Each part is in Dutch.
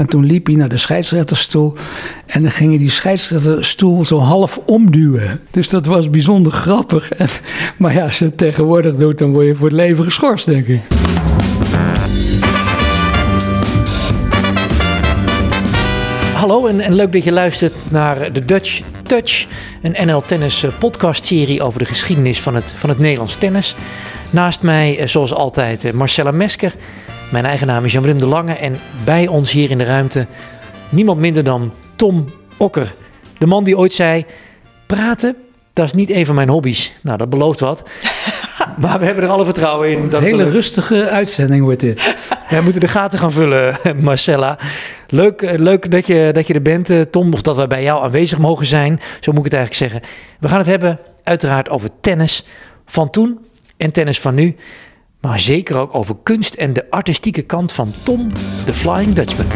En toen liep hij naar de scheidsrechterstoel. En dan ging hij die scheidsrechterstoel zo half omduwen. Dus dat was bijzonder grappig. En, maar ja, als je het tegenwoordig doet, dan word je voor het leven geschorst, denk ik. Hallo en, en, leuk dat je luistert naar de Dutch Touch, een NL Tennis eh, podcast serie over de geschiedenis van het, van het Nederlands tennis. Naast mij, eh, zoals altijd, eh, Marcella Mesker. Mijn eigen naam is Jan-Willem de Lange en bij ons hier in de ruimte niemand minder dan Tom Okker. De man die ooit zei, praten, dat is niet een van mijn hobby's. Nou, dat belooft wat. maar we hebben er alle vertrouwen in. Dat Een hele rustige uitzending wordt dit. We moeten de gaten gaan vullen, Marcella. Leuk, eh, leuk dat, je, dat je er bent, eh, Tom. Of dat wij bij jou aanwezig mogen zijn. Zo moet ik het eigenlijk zeggen. We gaan het hebben, uiteraard, over tennis van toen en tennis van nu. Maar zeker ook over kunst en de artistieke kant van Tom, de Flying Dutchman.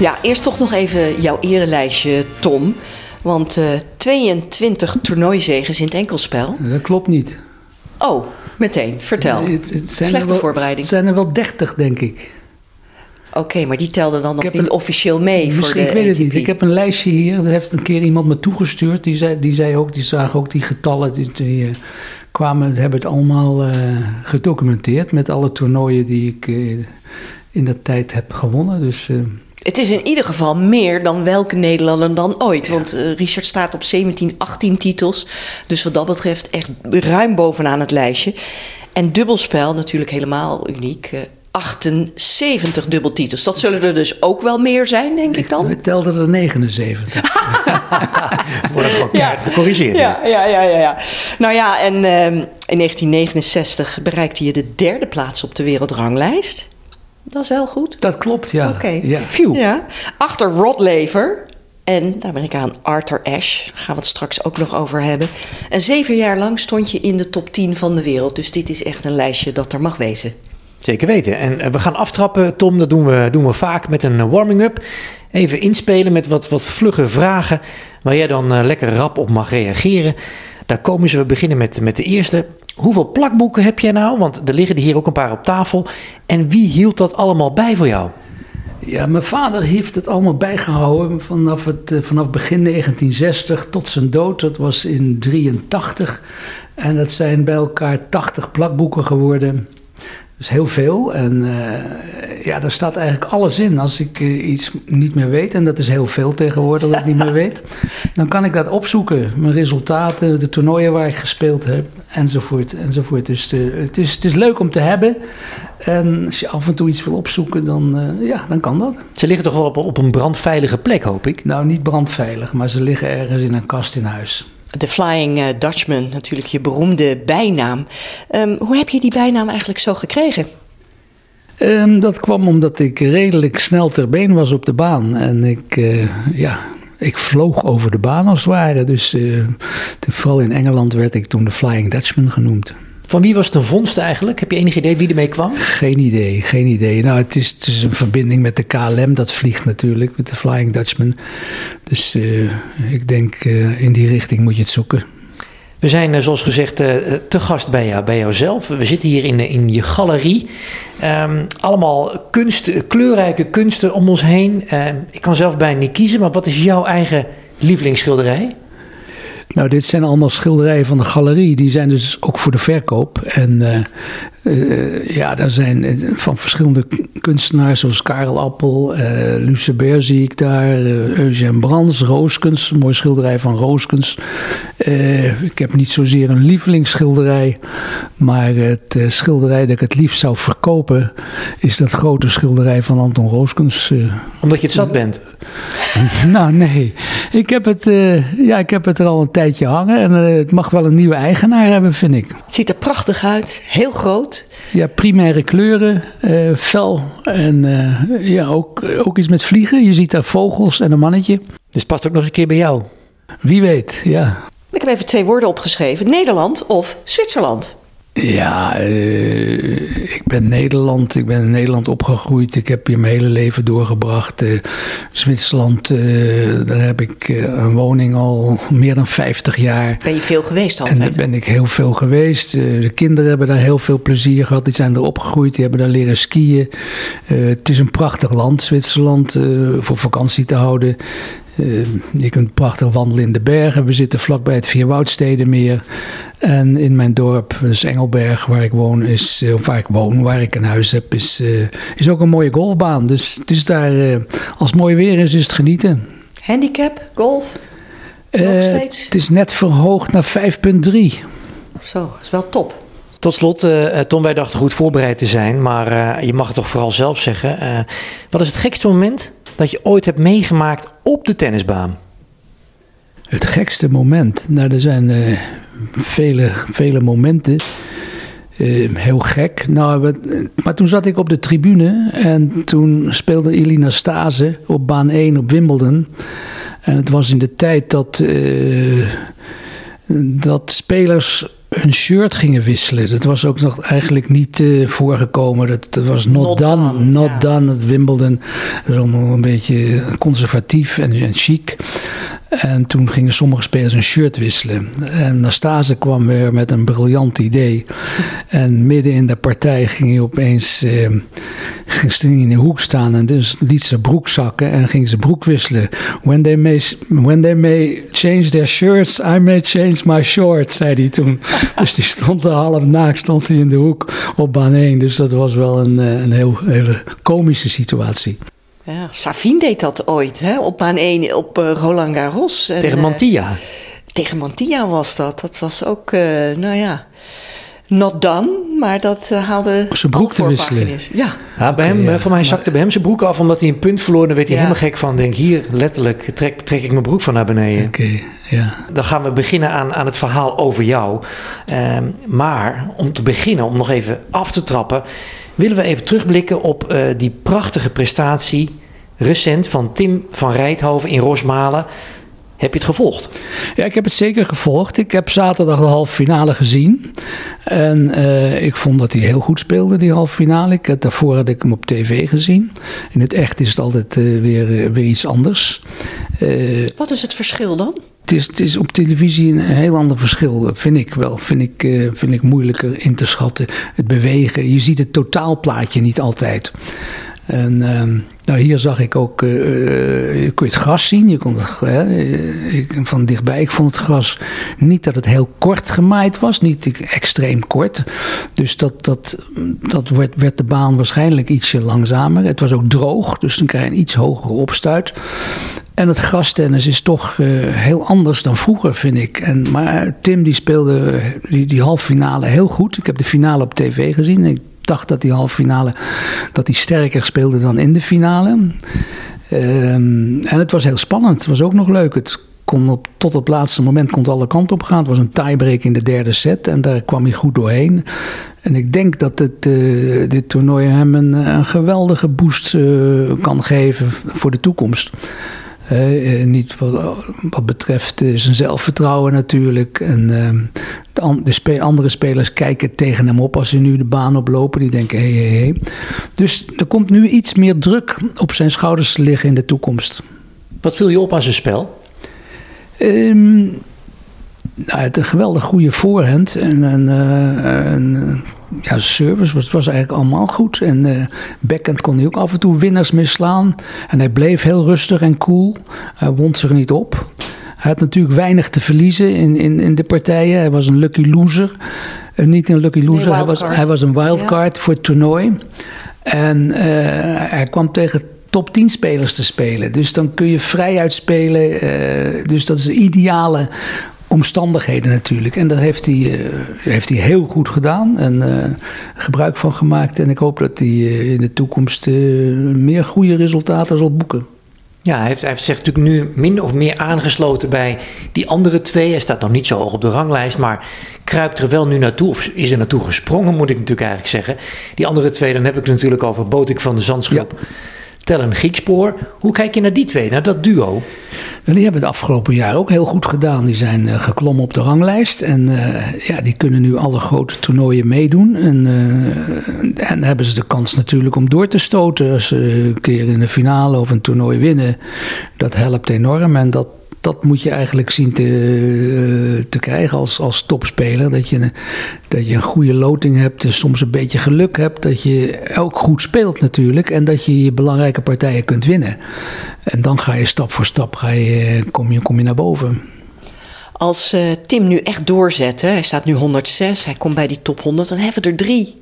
Ja, eerst toch nog even jouw erelijstje, Tom. Want uh, 22 toernooizegens in het enkelspel. Dat klopt niet. Oh, meteen. Vertel. Het, het Slechte wel, voorbereiding. Het zijn er wel 30, denk ik. Oké, maar die telden dan nog niet officieel mee voor de Ik weet het niet. Ik heb een lijstje hier. Dat heeft een keer iemand me toegestuurd. Die zei, die zei ook, die zagen ook die getallen. Die, die uh, kwamen, hebben het allemaal uh, gedocumenteerd met alle toernooien die ik uh, in dat tijd heb gewonnen. Dus het is in ieder geval meer dan welke Nederlander dan ooit. Want Richard staat op 17, 18 titels. Dus wat dat betreft echt ruim bovenaan het lijstje. En dubbelspel natuurlijk helemaal uniek. Uh, 78 dubbeltitels. Dat zullen er dus ook wel meer zijn, denk ik dan? We telden er 79. Wordt gewoon ja. gecorrigeerd. Ja, ja, ja, ja, ja. Nou ja, en um, in 1969 bereikte je de derde plaats op de wereldranglijst. Dat is wel goed. Dat klopt, ja. Oké. Okay. Ja. ja. Achter Rod Laver en de Amerikaan Arthur Ashe. Daar gaan we het straks ook nog over hebben. En zeven jaar lang stond je in de top 10 van de wereld. Dus dit is echt een lijstje dat er mag wezen. Zeker weten. En we gaan aftrappen, Tom. Dat doen we, doen we vaak met een warming-up. Even inspelen met wat, wat vlugge vragen. Waar jij dan uh, lekker rap op mag reageren. Daar komen ze. We beginnen met, met de eerste. Hoeveel plakboeken heb jij nou? Want er liggen er hier ook een paar op tafel. En wie hield dat allemaal bij voor jou? Ja, mijn vader heeft het allemaal bijgehouden vanaf, het, vanaf begin 1960 tot zijn dood. Dat was in 83. En dat zijn bij elkaar 80 plakboeken geworden. Dus heel veel. En uh, ja, daar staat eigenlijk alles in. Als ik uh, iets niet meer weet, en dat is heel veel tegenwoordig dat ik niet meer weet, dan kan ik dat opzoeken. Mijn resultaten, de toernooien waar ik gespeeld heb, enzovoort. enzovoort. Dus de, het, is, het is leuk om te hebben. En als je af en toe iets wil opzoeken, dan, ja, dan kan dat. Ze liggen toch wel op, op een brandveilige plek, hoop ik? Nou, niet brandveilig, maar ze liggen ergens in een kast in huis. De Flying uh, Dutchman, natuurlijk je beroemde bijnaam. Um, hoe heb je die bijnaam eigenlijk zo gekregen? Um, dat kwam omdat ik redelijk snel ter been was op de baan. En ik, uh, ja, ik vloog over de baan als het ware. Dus uh, vooral in Engeland werd ik toen de Flying Dutchman genoemd. Van wie was de vondst eigenlijk? Heb je enig idee wie ermee kwam? Geen idee, geen idee. Nou, het is, het is een verbinding met de KLM, dat vliegt natuurlijk, met de Flying Dutchman. Dus uh, ik denk uh, in die richting moet je het zoeken. We zijn, uh, zoals gezegd, te gast bij, jou, bij jouzelf. We zitten hier in, in je galerie. Um, allemaal kunst, kleurrijke kunsten om ons heen. ik kan zelf bijna niet kiezen, maar wat is jouw eigen lievelingsschilderij? Nou, dit zijn allemaal schilderijen van de galerie. Die zijn dus ook voor de verkoop. En uh, uh, ja, daar zijn van verschillende kunstenaars zoals Karel Appel, uh, Lucebert zie ik daar, Eugène Brands, Rooskens, een mooi schilderij van Rooskens. ik heb niet zozeer een lievelingsschilderij, maar het schilderij dat ik het liefst zou verkopen is dat grote schilderij van Anton Rooskens. Omdat je het zat bent? nou, nee. Ik heb, het, ja, ik heb het er al een tijdje hangen en het mag wel een nieuwe eigenaar hebben, vind ik. Het ziet er prachtig uit, heel groot. Ja, primaire kleuren, uh, fel en uh, ja, ook, ook iets met vliegen. Je ziet daar vogels en een mannetje. Dus past ook nog eens een keer bij jou. Wie weet, ja. Ik heb even twee woorden opgeschreven: Nederland of Zwitserland. Ja, uh, ik ben Nederland. Ik ben in Nederland opgegroeid. Ik heb hier mijn hele leven doorgebracht. Uh, Zwitserland, uh, daar heb ik een woning al meer dan 50 jaar. Ben je veel geweest altijd? En daar ben ik heel veel geweest. de kinderen hebben daar heel veel plezier gehad. Die zijn er opgegroeid. Die hebben daar leren skiën. het is een prachtig land, Zwitserland, voor vakantie te houden. Uh, je kunt prachtig wandelen in de bergen. We zitten vlakbij het Vierwoudstedenmeer. En in mijn dorp, dus Engelberg, waar ik woon, is, of waar ik woon, waar ik een huis heb, is, uh, is ook een mooie golfbaan. Dus het is daar, uh, als het mooi weer is, is het genieten. Handicap, golf? Nog steeds? Het is net verhoogd naar 5,3. Zo, is wel top. Tot slot, uh, Tom, wij dachten goed voorbereid te zijn, maar uh, je mag het toch vooral zelf zeggen. Uh, wat is het gekste moment dat je ooit hebt meegemaakt op de tennisbaan? Het gekste moment? Nou, er zijn vele, vele momenten. heel gek. Nou, maar toen zat ik op de tribune en toen speelde Elina Stase op baan 1 op Wimbledon. En het was in de tijd dat, dat spelers hun shirt gingen wisselen. Dat was ook nog eigenlijk niet uh, voorgekomen. Dat, dat, was not, not done, done, not ja. done. Het Wimbledon dat is allemaal een beetje conservatief en, en chic. En toen gingen sommige spelers een shirt wisselen. En Nastase kwam weer met een briljant idee. En midden in de partij ging hij opeens eh, ging in de hoek staan. En dus liet ze broek zakken en ging ze broek wisselen. When they, may, when they may change their shirts, I may change my shorts, zei hij toen. dus die stond half naakt stond hij in de hoek op baan 1. Dus dat was wel een, een heel, hele komische situatie. Ja, Savine deed dat ooit, hè? op baan 1 op uh, Roland Garros. En, tegen Mantilla. Uh, tegen Mantilla was dat. Dat was ook, uh, nou ja, not done, maar dat haalde Zijn broek te wisselen. Ja. ja bij hem, voor mij zakte bij hem zijn broek af omdat hij een punt verloor. Dan werd hij ja. helemaal gek van. Denk hier, letterlijk, trek, trek ik mijn broek van naar beneden. Oké, okay, ja. Dan gaan we beginnen aan, aan het verhaal over jou. Uh, maar om te beginnen, om nog even af te trappen willen we even terugblikken op uh, die prachtige prestatie recent van Tim van Rijthoven in Rosmalen. Heb je het gevolgd? Ja, ik heb het zeker gevolgd. Ik heb zaterdag de halve finale gezien. En uh, ik vond dat hij heel goed speelde, die halve finale. Ik, daarvoor had ik hem op tv gezien. In het echt is het altijd uh, weer, weer iets anders. Wat is het verschil dan? Het is, op televisie een heel ander verschil, vind ik wel. Vind ik, uh, vind ik moeilijker in te schatten. Het bewegen. Je ziet het totaalplaatje niet altijd. En uh, nou, hier zag ik ook, uh, je kon het gras zien. Je kon ik, van dichtbij. Ik vond het gras niet dat het heel kort gemaaid was, niet extreem kort. Dus dat, dat, dat werd, werd de baan waarschijnlijk ietsje langzamer. Het was ook droog, dus dan krijg je een iets hogere opstuit. En het grastennis is toch uh, heel anders dan vroeger, vind ik. En, maar Tim die speelde die, die halve finale heel goed. Ik heb de finale op tv gezien. Ik dacht dat die halve finale dat hij sterker speelde dan in de finale. Um, en het was heel spannend. Het was ook nog leuk. Het kon op, tot het laatste moment kon alle kanten op gaan. Het was een tiebreak in de derde set en daar kwam hij goed doorheen. En ik denk dat het, uh, dit toernooi hem een, een geweldige boost kan geven voor de toekomst. Uh, niet wat, wat betreft uh, zijn zelfvertrouwen natuurlijk. En uh, de, de spe andere spelers kijken tegen hem op als ze nu de baan oplopen. Die denken, hé, hé, hé. Dus er komt nu iets meer druk op zijn schouders te liggen in de toekomst. Wat viel je op aan zijn spel? Um, nou, het een geweldig goede voorhand. En, en, en ja, service was, was eigenlijk allemaal goed. En uh, backhand kon hij ook af en toe winnaars misslaan. En hij bleef heel rustig en cool. Hij wond zich niet op. Hij had natuurlijk weinig te verliezen in, in, in de partijen. Hij was een lucky loser. Uh, niet een lucky loser, nee, hij, was, hij was een wildcard ja. voor het toernooi. En uh, hij kwam tegen top 10 spelers te spelen. Dus dan kun je vrij uitspelen. dus dat is de ideale omstandigheden natuurlijk. En dat heeft hij, uh, heeft hij heel goed gedaan en uh, gebruik van gemaakt. En ik hoop dat hij uh, in de toekomst meer goede resultaten zal boeken. Ja, hij heeft, hij heeft zich natuurlijk nu min of meer aangesloten bij die andere twee. Hij staat nog niet zo hoog op de ranglijst, maar kruipt er wel nu naartoe, of is er naartoe gesprongen, moet ik natuurlijk eigenlijk zeggen. Die andere twee, dan heb ik het natuurlijk over Botik van de Zandschulp. Ja. Tellen Griekspoor. Hoe kijk je naar die twee, naar dat duo? Die hebben het afgelopen jaar ook heel goed gedaan. Die zijn uh, geklommen op de ranglijst. En uh, ja, die kunnen nu alle grote toernooien meedoen. En, uh, en hebben ze de kans natuurlijk om door te stoten. Als ze een keer in de finale of een toernooi winnen. Dat helpt enorm. En dat, dat moet je eigenlijk zien te, eh, te krijgen als, als topspeler. Dat je, dat je een goede loting hebt, dus soms een beetje geluk hebt. Dat je ook goed speelt natuurlijk. En dat je je belangrijke partijen kunt winnen. En dan ga je stap voor stap ga je, kom, je, kom je naar boven. Als uh, Tim nu echt doorzet, hè, hij staat nu 106, hij komt bij die top 100, dan hebben we er drie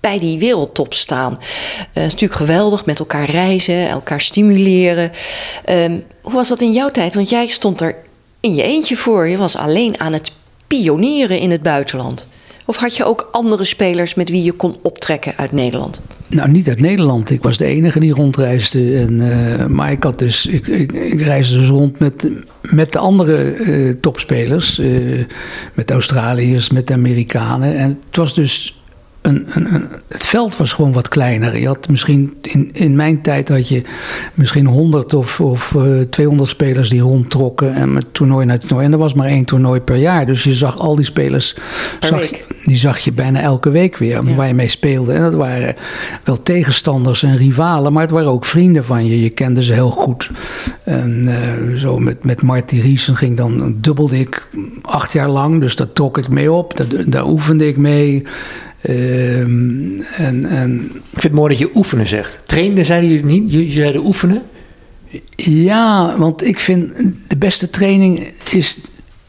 bij die wereldtop staan. Uh, is natuurlijk geweldig met elkaar reizen, elkaar stimuleren. Um, hoe was dat in jouw tijd? Want jij stond er in je eentje voor. Je was alleen aan het pionieren in het buitenland. Of had je ook andere spelers met wie je kon optrekken uit Nederland? Nou, niet uit Nederland. Ik was de enige die rondreisde. En, uh, maar ik, had dus, ik, ik, reisde dus rond met, met de andere uh, topspelers. Met Australiërs, met de Amerikanen. En het was dus een, een, het veld was gewoon wat kleiner. Je had misschien in, in mijn tijd had je misschien 100 of, of uh, 200 spelers die rondtrokken en met toernooi naar toernooi. En er was maar één toernooi per jaar. Dus je zag al die spelers, zag, die zag je bijna elke week weer ja. waar je mee speelde. En dat waren wel tegenstanders en rivalen, maar het waren ook vrienden van je. Je kende ze heel goed. En uh, zo met, met Marty Riesen ging dan, dubbelde ik acht jaar lang. Dus daar trok ik mee op, daar, daar oefende ik mee. Um, en, en, ik vind het mooi dat je oefenen zegt. Trainen zeiden jullie niet? Jullie zeiden oefenen? Ja, want ik vind de beste training is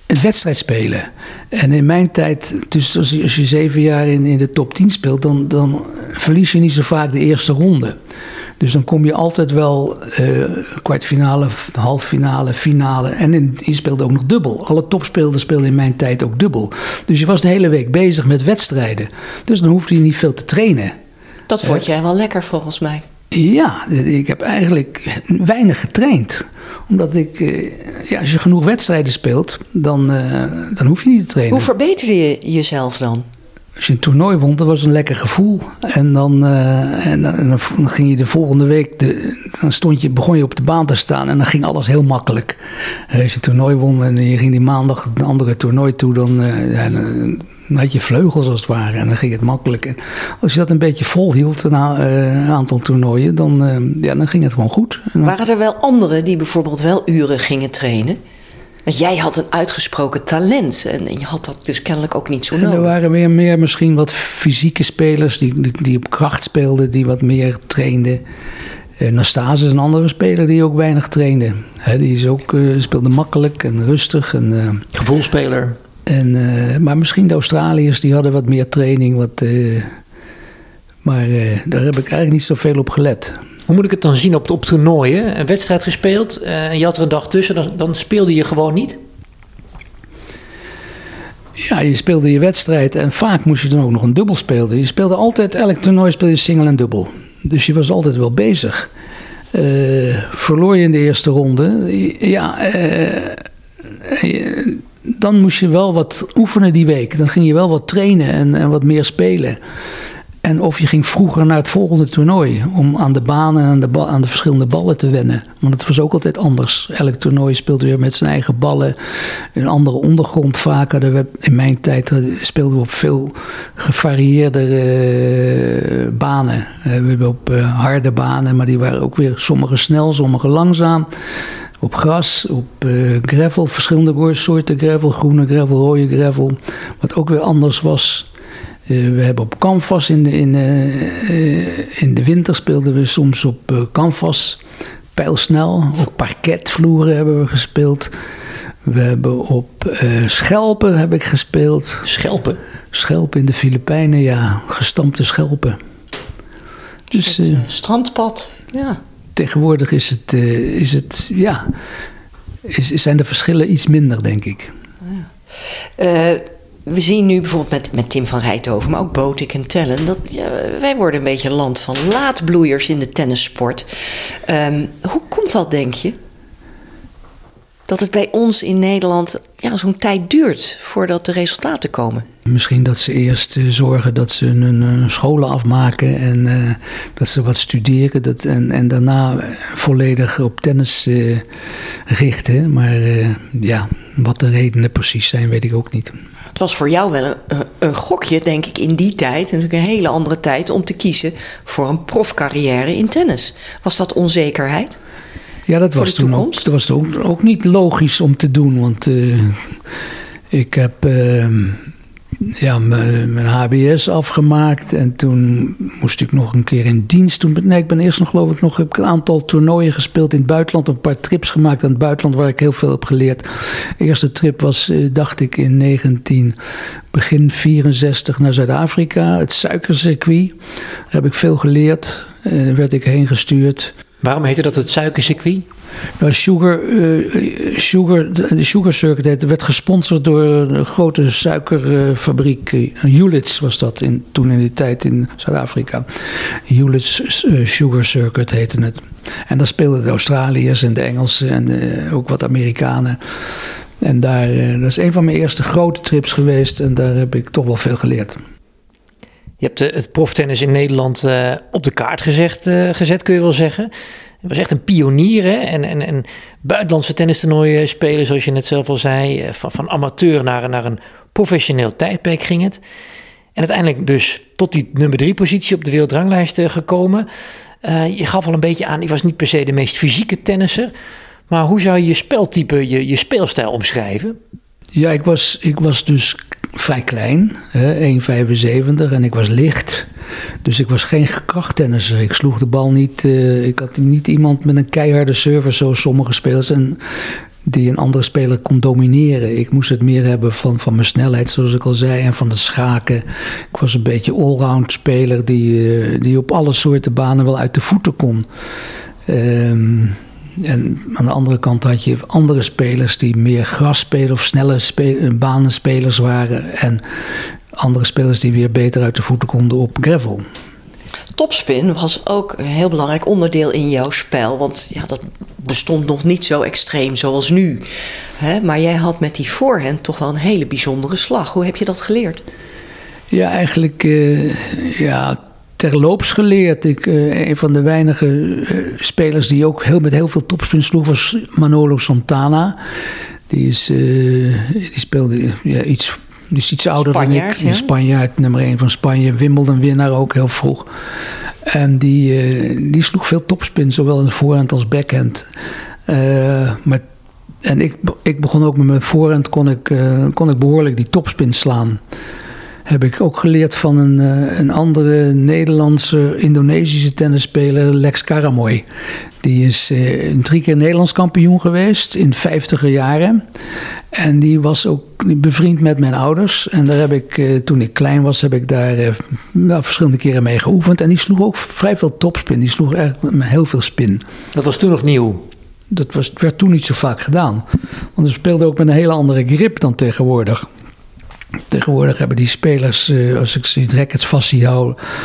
het wedstrijd spelen. En in mijn tijd, dus als je, als je zeven jaar in, in de top 10 speelt, dan, dan verlies je niet zo vaak de eerste ronde. Dus dan kom je altijd wel uh, kwartfinale, halffinale, finale. En in, je speelde ook nog dubbel. Alle topspelers speelden in mijn tijd ook dubbel. Dus je was de hele week bezig met wedstrijden. Dus dan hoefde je niet veel te trainen. Dat vond jij wel lekker volgens mij. Ja, ik heb eigenlijk weinig getraind. Omdat ik, ja, als je genoeg wedstrijden speelt, dan, uh, dan hoef je niet te trainen. Hoe verbeter je jezelf dan? Als je een toernooi won, dat was een lekker gevoel. En dan, uh, en dan, dan, ging je de volgende week, dan stond je, begon je op de baan te staan en dan ging alles heel makkelijk. Uh, als je een toernooi won en je ging die maandag een andere toernooi toe, dan, ja, dan, had je vleugels als het ware en dan ging het makkelijk. En als je dat een beetje volhield, een aantal toernooien, dan, ja, dan ging het gewoon goed. Waren er wel anderen die bijvoorbeeld wel uren gingen trainen? Want jij had een uitgesproken talent en je had dat dus kennelijk ook niet zo nodig. Er waren weer meer misschien wat fysieke spelers die, die, die op kracht speelden, die wat meer trainden. Uh, Nastase is een andere speler die ook weinig trainde. He, die is ook, uh, speelde makkelijk en rustig. En, uh, Gevoelspeler. En, maar misschien de Australiërs die hadden wat meer training. Wat, maar daar heb ik eigenlijk niet zoveel op gelet. Hoe moet ik het dan zien op, op toernooien? Een wedstrijd gespeeld en je had er een dag tussen, dan, dan speelde je gewoon niet? Ja, je speelde je wedstrijd en vaak moest je dan ook nog een dubbel spelen. Je speelde altijd, elk toernooi speelde je single en dubbel. Dus je was altijd wel bezig. Uh, verloor je in de eerste ronde, ja, uh, dan moest je wel wat oefenen die week. Dan ging je wel wat trainen en, en wat meer spelen. En of je ging vroeger naar het volgende toernooi. Om aan de banen en aan de, verschillende ballen te wennen. Want het was ook altijd anders. Elk toernooi speelde weer met zijn eigen ballen. Een andere ondergrond vaak. In mijn tijd speelden we op veel gevarieerde uh, banen. We hebben op harde banen. Maar die waren ook weer sommige snel, sommige langzaam. Op gras, op uh, gravel, verschillende soorten gravel. Groene gravel, rode gravel. Wat ook weer anders was. Uh, we hebben op canvas in de, in, uh, in de winter speelden we soms op uh, canvas, pijlsnel. Op parketvloeren hebben we gespeeld. We hebben op schelpen heb ik gespeeld. Schelpen? Schelpen in de Filipijnen, ja. Gestampte schelpen. Dus, strandpad, ja. Tegenwoordig is het, is het ja, is, zijn de verschillen iets minder, denk ik. Ja we zien nu bijvoorbeeld met, met Tim van Rijthoven, maar ook Botik en Tellen, dat wij worden een beetje land van laatbloeiers in de tennissport. Um, hoe komt dat, denk je? Dat het bij ons in Nederland ja, zo'n tijd duurt voordat de resultaten komen. Misschien dat ze eerst uh, zorgen dat ze hun scholen afmaken en uh, dat ze wat studeren. Dat, en, en daarna volledig op tennis richten. Maar ja, wat de redenen precies zijn, weet ik ook niet. Het was voor jou wel een, een gokje, denk ik, in die tijd, natuurlijk een hele andere tijd, om te kiezen voor een profcarrière in tennis. Was dat onzekerheid? Ja, dat was toen ook, dat was ook, ook niet logisch om te doen. Want uh, ik heb uh, ja, mijn HBS afgemaakt. En toen moest ik nog een keer in dienst. Toen, nee, ik ben eerst nog, geloof ik, nog heb ik een aantal toernooien gespeeld in het buitenland. Een paar trips gemaakt aan het buitenland waar ik heel veel heb geleerd. De eerste trip was, uh, dacht ik, in 19, begin 64 naar Zuid-Afrika. Het suikercircuit. Daar heb ik veel geleerd. Uh, werd ik heen gestuurd. Waarom heette dat het suikercircuit? Nou, Sugar, uh, Sugar, de Sugar Circuit werd gesponsord door een grote suikerfabriek. Uh, Hewlett's was dat in, toen in die tijd in Zuid-Afrika. Hewlett's uh, Sugar Circuit heette het. En daar speelden de Australiërs en de Engelsen en ook wat Amerikanen. En daar, dat is een van mijn eerste grote trips geweest en daar heb ik toch wel veel geleerd. Je hebt het proftennis in Nederland op de kaart gezegd, gezet, kun je wel zeggen. Hij was echt een pionier hè? En, en, en buitenlandse tennistoernooien spelen, zoals je net zelf al zei. Eh, van, van amateur naar, naar een professioneel tijdperk ging het. En uiteindelijk dus tot die nummer drie positie op de wereldranglijst eh, gekomen. Je gaf al een beetje aan, ik was niet per se de meest fysieke tennisser. Maar hoe zou je je speltype, je, je speelstijl omschrijven? Ja, ik was, ik was dus vrij klein, 1,75 en ik was licht. Dus ik was geen krachttennisser. Ik sloeg de bal niet. Uh, ik had niet iemand met een keiharde server zoals sommige spelers. En die een andere speler kon domineren. Ik moest het meer hebben van, van mijn snelheid, zoals ik al zei, en van het schaken. Ik was een beetje allround speler die, uh, die op alle soorten banen wel uit de voeten kon. Um, en aan de andere kant had je andere spelers die meer grasspelers of snelle spe banenspelers waren. En andere spelers die weer beter uit de voeten konden op gravel. Topspin was ook een heel belangrijk onderdeel in jouw spel. Want ja, dat bestond nog niet zo extreem zoals nu. Hè? Maar jij had met die voorhand toch wel een hele bijzondere slag. Hoe heb je dat geleerd? Ja, eigenlijk uh, ja, terloops geleerd. Ik, uh, een van de weinige uh, spelers die ook heel, met heel veel topspin sloeg was Manolo Santana. Die, is, die speelde ja, iets is iets ouder Spanjaard, dan ik. Ja? Spanjaard, nummer 1 van Spanje. Wimbledon winnaar ook heel vroeg. En die, uh, die sloeg veel topspin, zowel in de voorhand als backhand. Uh, maar, en ik, ik begon ook met mijn voorhand, kon ik, uh, kon ik behoorlijk die topspin slaan heb ik ook geleerd van een, uh, een andere Nederlandse Indonesische tennisspeler, Lex Karamoy. Die is uh, drie keer Nederlands kampioen geweest in vijftiger jaren. En die was ook bevriend met mijn ouders. En daar heb ik, uh, toen ik klein was, heb ik daar nou, verschillende keren mee geoefend. En die sloeg ook vrij veel topspin. Die sloeg eigenlijk heel veel spin. Dat was toen nog nieuw? Dat was, werd toen niet zo vaak gedaan. Want ze speelde ook met een hele andere grip dan tegenwoordig. Tegenwoordig hebben die spelers, uh, als ik ze rackets vast zie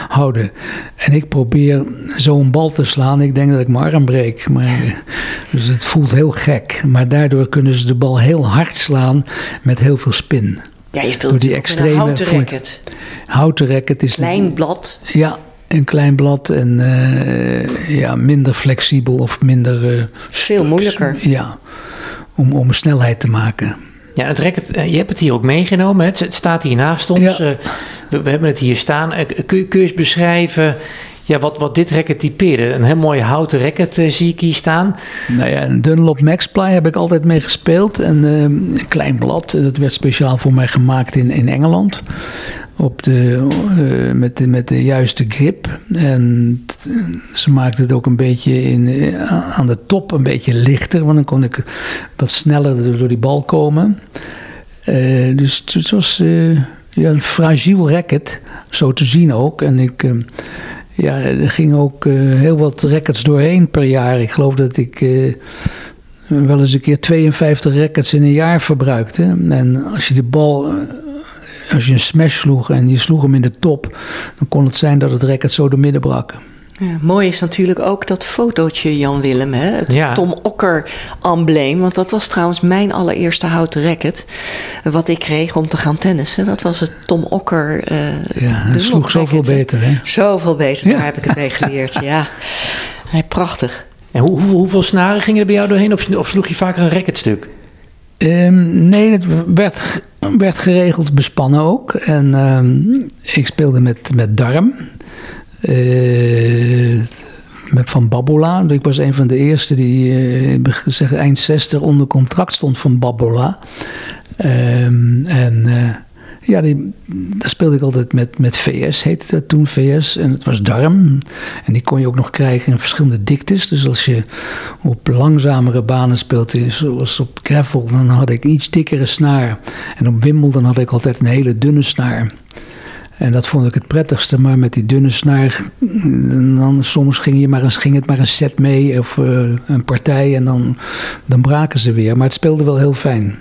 houden. En ik probeer zo'n bal te slaan. Ik denk dat ik mijn arm breek. Maar, dus het voelt heel gek. Maar daardoor kunnen ze de bal heel hard slaan met heel veel spin. Ja, je speelt Door die extreme, een houten racket. Houten racket is... Klein blad. Ja, een klein blad en uh, ja, minder flexibel of minder... Uh, Veel moeilijker. Ja, om, om snelheid te maken. Ja, het racket, eh, je hebt het hier ook meegenomen. Het, het staat hier naast ons. Ja. Uh, we, we, hebben het hier staan. Uh, kun, kun, je eens beschrijven ja, wat, wat dit racket typeerde? Een heel mooi houten racket zie ik hier staan. Nou ja, een Dunlop Maxply heb ik altijd mee gespeeld. En, een klein blad. Dat werd speciaal voor mij gemaakt in, in Engeland op de, uh, met, de, met de juiste grip. En ze maakte het ook een beetje in, uh, aan de top een beetje lichter, want dan kon ik wat sneller door die bal komen. Uh, dus het was ja, een fragiel racket, zo te zien ook. En ik, ja, er gingen ook heel wat rackets doorheen per jaar. Ik geloof dat ik wel eens een keer 52 rackets in een jaar verbruikte. En als je de bal als je een smash sloeg en je sloeg hem in de top, dan kon het zijn dat het racket zo door midden brak. Ja, mooi is natuurlijk ook dat fotootje Jan Willem, hè? het Ja. Tom Okker-embleem. Want dat was trouwens mijn allereerste houten racket. Wat ik kreeg om te gaan tennissen. Dat was het Tom Okker. eh Ja, het sloeg zoveel beter, hè? Zoveel beter, Ja. daar heb ik het mee geleerd. Ja, Hey, prachtig. En hoe, hoeveel, hoeveel snaren gingen er bij jou doorheen? Of, of sloeg je vaker een racketstuk? Ehm, nee, het werd, werd geregeld bespannen ook. En ehm, ik speelde met, met Darm. Eh, met Van Babola. Ik was een van de eerste die eh, beg- zeg, eind 60 onder contract stond van Babola. Ehm, en eh, ja, die, daar speelde ik altijd met, met VS, heette dat toen VS. En het was darm. En die kon je ook nog krijgen in verschillende diktes. Dus als je op langzamere banen speelt, zoals op gravel, dan had ik iets dikkere snaar. En op Wimbledon had ik altijd een hele dunne snaar. En dat vond ik het prettigste, maar met die dunne snaar, mm, dan soms ging, je maar eens, ging het maar een set mee of eh, een partij en dan, dan braken ze weer. Maar het speelde wel heel fijn.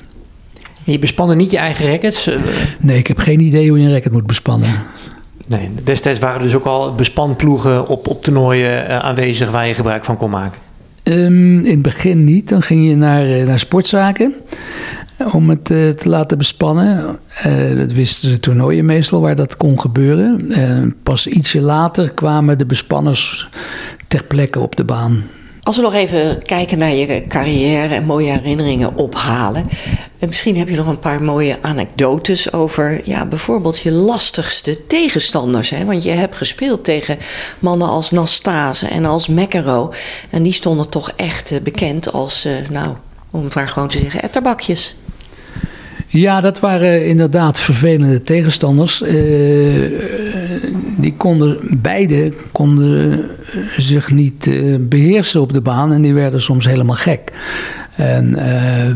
Je bespande niet je eigen rackets? Eh, Nee, ik heb geen idee hoe je een racket moet bespannen. nee, destijds waren er dus ook al bespanploegen op, op toernooien eh, aanwezig waar je gebruik van kon maken. Ehm, in het begin niet. Dan ging je naar, eh, naar sportzaken om het te laten bespannen. Dat wisten de toernooien meestal waar dat kon gebeuren. En pas ietsje later kwamen de bespanners ter plekke op de baan. Als we nog even kijken naar je carrière en mooie herinneringen ophalen. En misschien heb je nog een paar mooie anekdotes over ja, bijvoorbeeld je lastigste tegenstanders. Hè? Want je hebt gespeeld tegen mannen als Nastase en als McEnroe. En die stonden toch echt eh, bekend als, eh, nou, om het maar gewoon te zeggen, etterbakjes. Ja, dat waren inderdaad vervelende tegenstanders. Eh, die konden, beide konden zich niet eh, beheersen op de baan en die werden soms helemaal gek. En eh,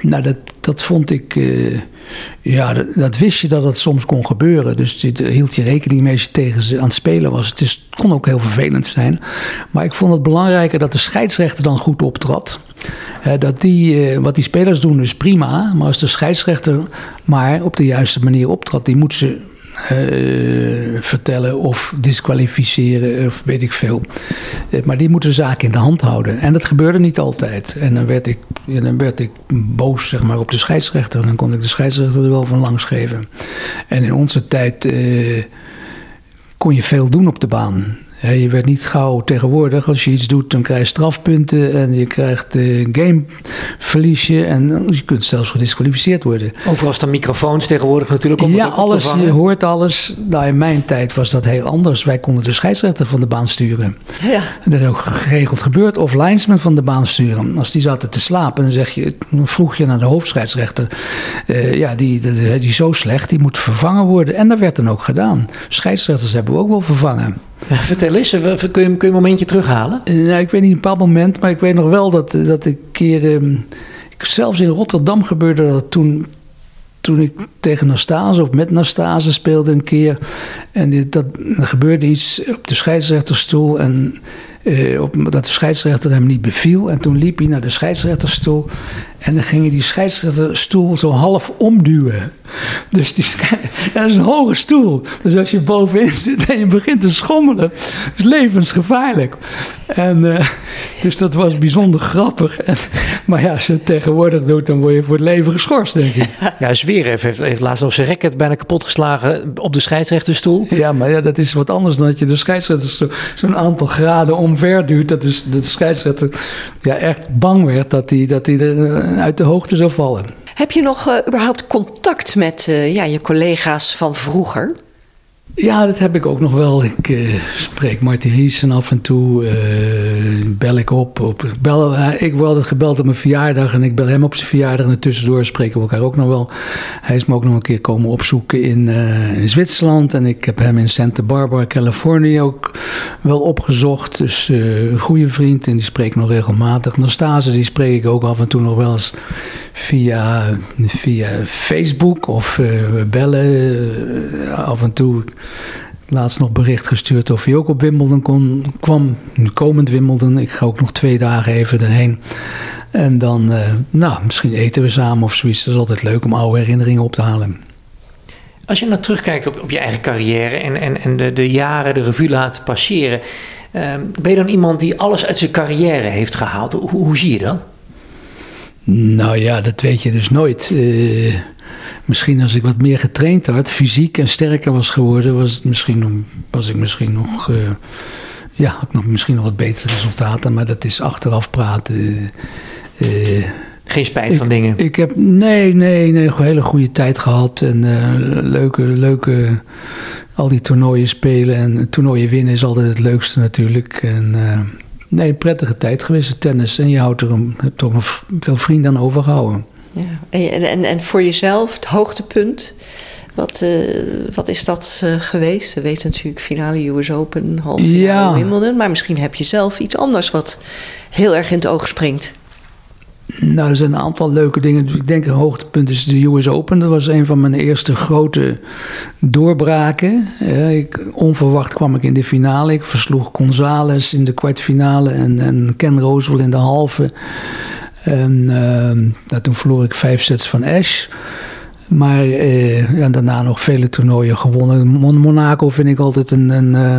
nou, dat, dat vond ik. eh, ja, dat, dat wist je dat het soms kon gebeuren. Dus dit, eh, hield je rekening mee als je tegen ze aan het spelen was. Het, is, het kon ook heel vervelend zijn. Maar ik vond het belangrijker dat de scheidsrechter dan goed optrad. Dat die, eh, wat die spelers doen is prima. Maar als de scheidsrechter maar op de juiste manier optrad, die moet ze eh, vertellen of disqualificeren of weet ik veel. Eh, maar die moeten de zaak in de hand houden. En dat gebeurde niet altijd. En dan werd ik, ja, dan werd ik boos zeg maar, op de scheidsrechter. Dan kon ik de scheidsrechter er wel van langs geven. En in onze tijd kon je veel doen op de baan. Je werd niet gauw tegenwoordig. Als je iets doet, dan krijg je strafpunten en je krijgt eh game verlies je. En je kunt zelfs gedisqualificeerd worden. Overal staan microfoons tegenwoordig natuurlijk om Ja, het alles, te je hoort alles. Nou, in mijn tijd was dat heel anders. Wij konden de scheidsrechter van de baan sturen. Ja. En dat is ook geregeld gebeurd. Of linesman van de baan sturen. Als die zaten te slapen, dan, zeg je, dan vroeg je naar de hoofdscheidsrechter. eh, ja, die, die, die is zo slecht, die moet vervangen worden. En dat werd dan ook gedaan. Scheidsrechters hebben we ook wel vervangen. Vertel eens, eh, kun je, kun je een momentje terughalen? Eh, nou, ik weet niet een bepaald moment, maar ik weet nog wel dat, dat ik een keer. ehm, zelfs in Rotterdam gebeurde dat toen. Toen ik tegen Nastase of met Nastase speelde een keer. En dat, er gebeurde iets op de scheidsrechterstoel. En eh, op, dat de scheidsrechter hem niet beviel. En toen liep hij naar de scheidsrechterstoel. En dan ging hij die scheidsrechterstoel zo half omduwen. Dus die, dat is een hoge stoel. Dus als je bovenin zit en je begint te schommelen, is levensgevaarlijk. En, eh, dus dat was bijzonder grappig. En, maar ja, als je het tegenwoordig doet, dan word je voor het leven geschorst, denk ik. Ja, Zverev heeft, heeft laatst nog zijn racket bijna kapot geslagen op de scheidsrechterstoel. Ja, maar ja, dat is wat anders dan dat je de scheidsrechter zo- zo'n aantal graden omver duwt. Dat dus de scheidsrechter ja, echt bang werd dat hij dat hij er eh, uit de hoogte zou vallen. Heb je nog eh, überhaupt contact met eh, ja, je collega's van vroeger? Ja, dat heb ik ook nog wel. Ik eh, spreek Martin Riesen af en toe. eh, bel ik op. op ik, bel, eh, ik word altijd gebeld op mijn verjaardag. En ik bel hem op zijn verjaardag. En tussendoor spreken we elkaar ook nog wel. Hij is me ook nog een keer komen opzoeken in, Zwitserland. En ik heb hem in Santa Barbara, Californië ook wel opgezocht. Dus een goede vriend. En die spreekt nog regelmatig. Nastase, die spreek ik ook af en toe nog wel eens via, via Facebook. Of we bellen af en toe laatst nog bericht gestuurd of hij ook op Wimbledon kon, kwam. Nu komend Wimbledon. Ik ga ook nog twee dagen even erheen. En dan, eh, nou, misschien eten we samen of zoiets. Dat is altijd leuk om oude herinneringen op te halen. Als je nou terugkijkt op, op je eigen carrière en, en, en de, de jaren de revue laat passeren, ehm, ben je dan iemand die alles uit zijn carrière heeft gehaald? Hoe, hoe zie je dat? Nou ja, dat weet je dus nooit. Uh, misschien als ik wat meer getraind had, fysiek en sterker was geworden, was, het misschien, was ik misschien nog. Uh, ja, had ik nog misschien nog wat betere resultaten, maar dat is achteraf praten. Uh, geen spijt van dingen? Ik heb, nee, nee, nee, een hele goede tijd gehad. En uh, leuke, leuke, al die toernooien spelen. En toernooien winnen is altijd het leukste natuurlijk. En uh, nee, prettige tijd geweest, tennis. En je houdt er een, hebt toch nog veel vrienden aan overgehouden. Ja. En, en, en voor jezelf, het hoogtepunt... Wat, uh, wat is dat uh, geweest? We weten natuurlijk finale US Open, halve finale ja. Wimbledon. Maar misschien heb je zelf iets anders wat heel erg in het oog springt. Nou, er zijn een aantal leuke dingen. Ik denk een hoogtepunt is de US Open. Dat was een van mijn eerste grote doorbraken. ik, onverwacht kwam ik in de finale. Ik versloeg González in de kwartfinale en, en Ken Rosewell in de halve. En uh, toen verloor ik vijf sets van Ash. Maar eh, ja, daarna nog vele toernooien gewonnen. Monaco vind ik altijd een, een, uh,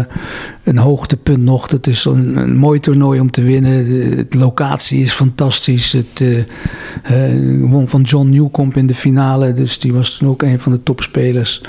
een hoogtepunt nog. Het is een, een, mooi toernooi om te winnen. De, locatie is fantastisch. Het uh, won van John Newcomb in de finale. Dus die was toen ook een van de topspelers.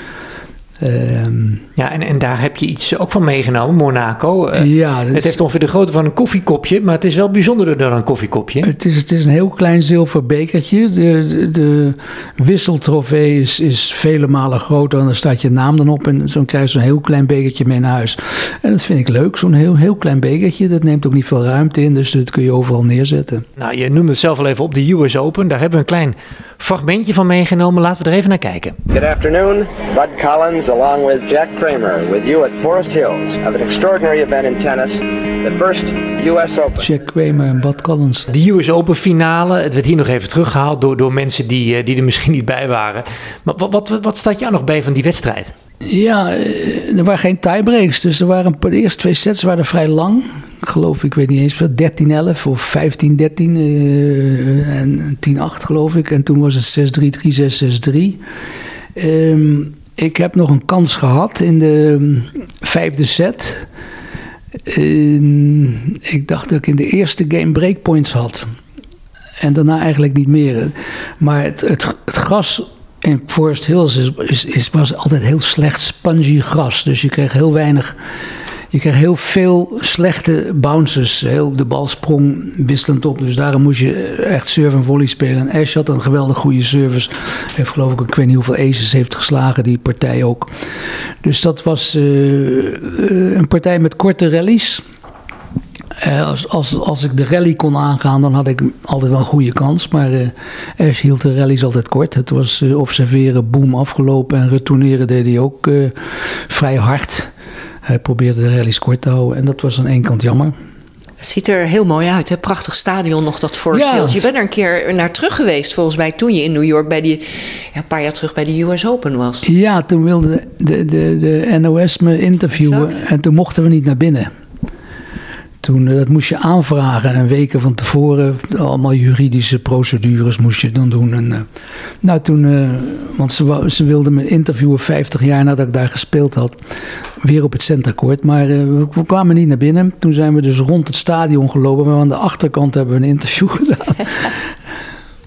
Um, ja, en, en daar heb je iets ook van meegenomen, Monaco. Uh, ja, het heeft ongeveer de grootte van een koffiekopje, maar het is wel bijzonderder dan een koffiekopje. Het is, het is een heel klein zilver bekertje. De, de, de wisseltrofee is, is vele malen groter en daar staat je naam dan op. En zo krijg je zo'n heel klein bekertje mee naar huis. En dat vind ik leuk, zo'n heel, heel klein bekertje. Dat neemt ook niet veel ruimte in, dus dat kun je overal neerzetten. Nou, je noemde het zelf al even op, de US Open. Daar hebben we een klein fragmentje van meegenomen. Laten we er even naar kijken. Good afternoon, Bud Collins along with Jack Kramer with you at Forest Hills of an extraordinary event in tennis, the first US Open. Jack Kramer en Bud Collins. De US Open finale, het werd hier nog even teruggehaald door, door mensen die, eh, die er misschien niet bij waren. Maar wat, wat, wat staat jou nog bij van die wedstrijd? Ja, er waren geen tiebreaks. Dus er waren, de eerste twee sets waren vrij lang. Geloof, ik weet niet eens, 13-11 of 15-13 uh, en 10-8 geloof ik. En toen was het 6-3, 3-6, 6-3. Um, ik heb nog een kans gehad in de vijfde set. Uh, ik dacht dat ik in de eerste game breakpoints had. En daarna eigenlijk niet meer. Maar het, het, het gras in Forest Hills is, is, is, was altijd heel slecht spongy gras. Dus je kreeg heel weinig. Je kreeg heel veel slechte bounces. Heel, de bal sprong wisselend op. Dus daarom moest je echt serve en volley spelen. En Ash had een geweldig goede service. Heeft geloof ik, ik weet niet hoeveel aces heeft geslagen, die partij ook. Dus dat was uh, een partij met korte rallies. Uh, als, als, als ik de rally kon aangaan, dan had ik altijd wel een goede kans. Maar Ash hield de rallies altijd kort. Het was observeren, boom, afgelopen. En retourneren deed hij ook vrij hard. Hij probeerde de rallies kort te houden. En dat was aan één kant jammer. Het ziet er heel mooi uit, hè? Prachtig stadion nog, dat Forest ja. Hills. Je bent er een keer naar terug geweest, volgens mij, toen je in New York bij die, ja, een paar jaar terug bij de US Open was. Ja, toen wilde de, de, de NOS me interviewen exact. en toen mochten we niet naar binnen. Toen, dat moest je aanvragen en weken van tevoren, allemaal juridische procedures moest je dan doen. En, uh, nou, toen, uh, want ze, ze wilden me interviewen 50 jaar nadat ik daar gespeeld had, weer op het centercourt. Maar uh, we kwamen niet naar binnen. Toen zijn we dus rond het stadion gelopen, maar aan de achterkant hebben we een interview gedaan.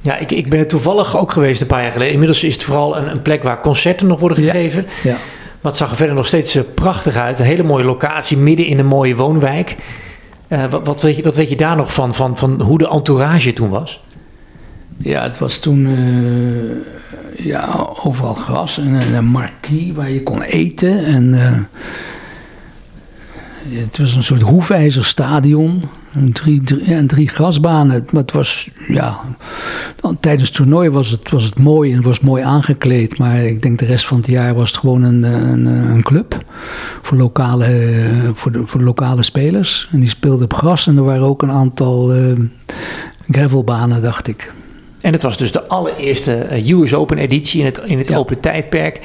Ja, ik, ik ben er toevallig ook geweest een paar jaar geleden. Inmiddels is het vooral een, een plek waar concerten nog worden gegeven. Ja, ja. Maar het zag er verder nog steeds prachtig uit. Een hele mooie locatie, midden in een mooie woonwijk. Uh, wat, weet je, wat weet je daar nog van, van, van hoe de entourage toen was? Ja, het was toen uh, ja, overal gras en een marquis waar je kon eten. En uh, het was een soort hoefijzerstadion. En drie, drie, ja, drie grasbanen. Maar het was, ja, tijdens het toernooi was het, was het mooi en het was mooi aangekleed. Maar ik denk de rest van het jaar was het gewoon een, een, een club voor lokale, voor, de, voor de lokale spelers. En die speelden op gras en er waren ook een aantal uh, gravelbanen, dacht ik. En het was dus de allereerste US Open editie in het, in het ja. open tijdperk.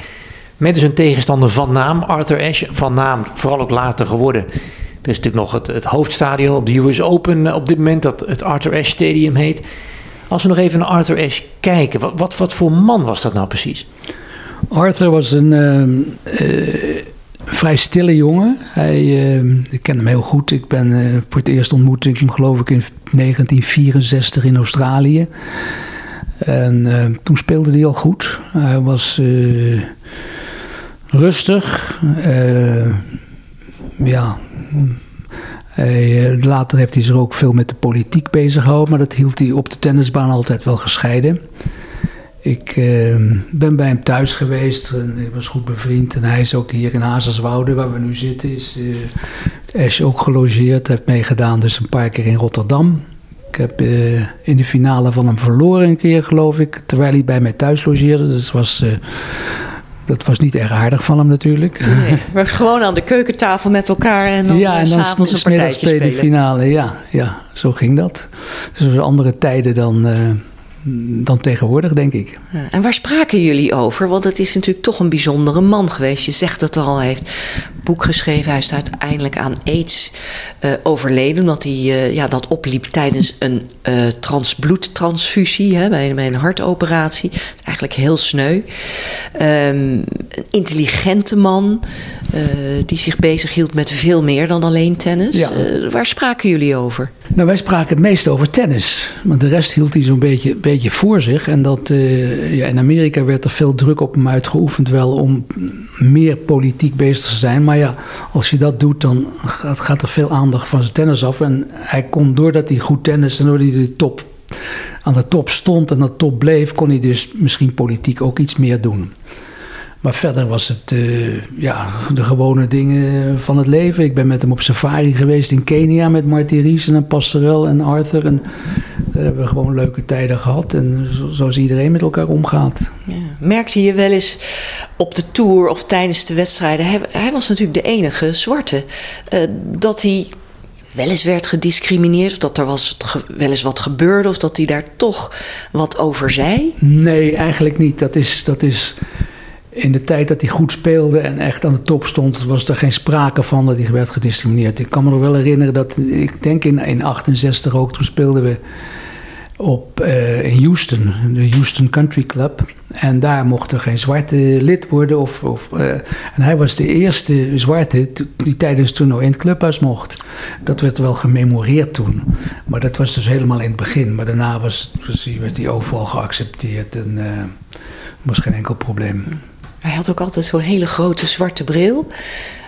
Met dus een tegenstander van naam, Arthur Ashe. Van naam, vooral ook later geworden. Er is natuurlijk nog het, het hoofdstadion op de US Open op dit moment, dat het Arthur Ashe Stadium heet. Als we nog even naar Arthur Ashe kijken, wat, wat, voor man was dat nou precies? Arthur was een uh, vrij stille jongen. Hij, uh, ik ken hem heel goed. Ik ben uh, voor het eerst ontmoet ik hem geloof ik in 1964 in Australië. En toen speelde hij al goed. Hij was rustig. Ja, hij, later heeft hij zich ook veel met de politiek bezig gehouden, maar dat hield hij op de tennisbaan altijd wel gescheiden. Ik uh, ben bij hem thuis geweest en ik was goed bevriend. En hij is ook hier in Hazerswoude, waar we nu zitten, is uh, Ash ook gelogeerd. Heeft meegedaan dus een paar keer in Rotterdam. Ik heb uh, in de finale van hem verloren een keer, geloof ik, terwijl hij bij mij thuis logeerde. Dus het was dat was niet erg aardig van hem natuurlijk. Nee, maar gewoon aan de keukentafel met elkaar en dan ja, en dan s'avonds een partijtje spelen. de finale, ja, ja, zo ging dat. Het was andere tijden dan, uh, dan tegenwoordig, denk ik. En waar spraken jullie over? Want het is natuurlijk toch een bijzondere man geweest. Je zegt het al, hij heeft boek geschreven. Hij is uiteindelijk aan aids uh, overleden. Omdat hij uh, ja, dat opliep tijdens een uh, transbloedtransfusie. Hè, bij, bij, een hartoperatie. Eigenlijk heel sneu. Um, een intelligente man. die zich bezig hield met veel meer dan alleen tennis. Ja. waar spraken jullie over? Nou, wij spraken het meest over tennis. Want de rest hield hij zo'n beetje, beetje voor zich. En dat, ja, in Amerika werd er veel druk op hem uitgeoefend wel om meer politiek bezig te zijn. Maar ja, als je dat doet, dan gaat, gaat er veel aandacht van zijn tennis af. En hij kon, doordat hij goed tennis en doordat hij de top, aan de top stond en de top bleef, kon hij dus misschien politiek ook iets meer doen. Maar verder was het uh, ja, de gewone dingen van het leven. Ik ben met hem op safari geweest in Kenia met Marty Ries en Passerel en Arthur. En we hebben gewoon leuke tijden gehad. En zoals iedereen met elkaar omgaat. Ja. Merkte je wel eens op de tour of tijdens de wedstrijden... hij, hij was natuurlijk de enige zwarte... Uh, dat hij wel eens werd gediscrimineerd... of dat er was, wel eens wat gebeurde... of dat hij daar toch wat over zei? Nee, eigenlijk niet. Dat is... Dat is in de tijd dat hij goed speelde en echt aan de top stond, was er geen sprake van dat hij werd gediscrimineerd. Ik kan me nog wel herinneren dat, ik denk in 1968 ook, toen speelden we op, uh, in Houston, de Houston Country Club. En daar mocht er geen zwarte lid worden. Of, of uh, en hij was de eerste zwarte die tijdens het toernooi in het clubhuis mocht. Dat werd wel gememoreerd toen. Maar dat was dus helemaal in het begin. Maar daarna was, werd hij overal geaccepteerd en uh, was geen enkel probleem. Hij had ook altijd zo'n hele grote zwarte bril.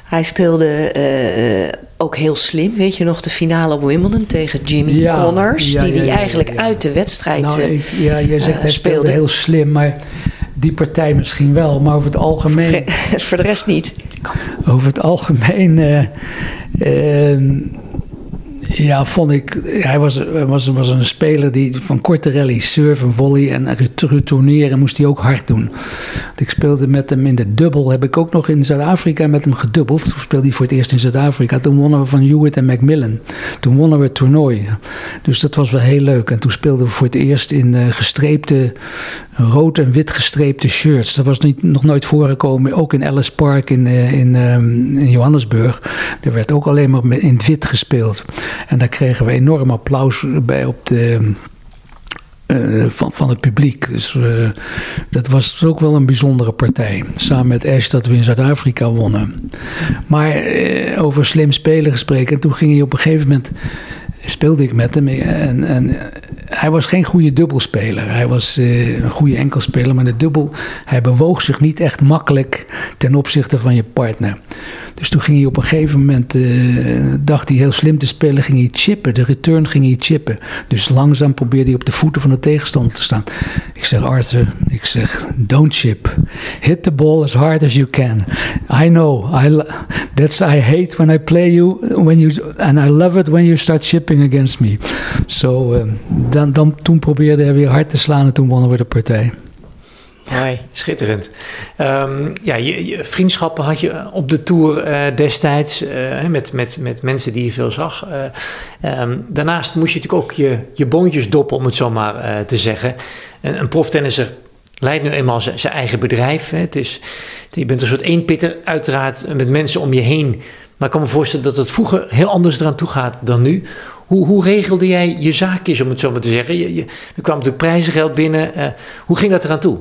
Hij speelde uh, ook heel slim. Weet je nog de finale op Wimbledon tegen Jimmy Connors? die hij eigenlijk uit de wedstrijd nou, ik, Ja, jij zegt uh, hij speelde heel slim, maar die partij misschien wel. Maar over het algemeen... Voor de rest niet. Over het algemeen... Uh, ja, vond ik. Hij was, was, was een speler die van korte rallies, surfen, volley en retourneren moest hij ook hard doen. Ik speelde met hem in de dubbel. Heb ik ook nog in Zuid-Afrika met hem gedubbeld. Toen speelde hij voor het eerst in Zuid-Afrika. Toen wonnen we van Hewitt en Macmillan. Toen wonnen we het toernooi. Dus dat was wel heel leuk. En toen speelden we voor het eerst in uh, gestreepte, rood en wit gestreepte shirts. Dat was niet, nog nooit voorgekomen. Ook in Ellis Park in, uh, in, um, in Johannesburg. Er werd ook alleen maar in het wit gespeeld. En daar kregen we enorm applaus bij op de, uh, van, van het publiek. Dus uh, dat was ook wel een bijzondere partij. Samen met Ash dat we in Zuid-Afrika wonnen. Maar over slim spelen gesproken. En toen ging hij op een gegeven moment. Speelde ik met hem. En, en hij was geen goede dubbelspeler. Hij was een goede enkelspeler. Maar de dubbel. Hij bewoog zich niet echt makkelijk ten opzichte van je partner. Dus toen ging hij op een gegeven moment, uh, dacht hij heel slim te spelen, ging hij chippen. De return ging hij chippen. Dus langzaam probeerde hij op de voeten van de tegenstander te staan. Ik zeg, Arthur, ik zeg, don't chip. Hit the ball as hard as you can. I know, I, that's, I hate when I play you, when you, and I love it when you start chipping against me. So, uh, dan, dan, toen probeerde hij weer hard te slaan en toen wonnen we de partij. Hoi, schitterend. Um, ja, vriendschappen had je op de tour uh, destijds uh, met, met, met mensen die je veel zag. Uh, um, daarnaast moest je natuurlijk ook je, je boontjes doppen, om het zo maar te zeggen. Een, een leidt nu eenmaal zijn eigen bedrijf. Hè. Het is, je bent een soort eenpitter, uiteraard met mensen om je heen. Maar ik kan me voorstellen dat het vroeger heel anders eraan toe gaat dan nu. Hoe, hoe regelde jij je zaakjes, om het zo maar te zeggen? Je, je, er kwam natuurlijk prijzengeld binnen. hoe ging dat eraan toe?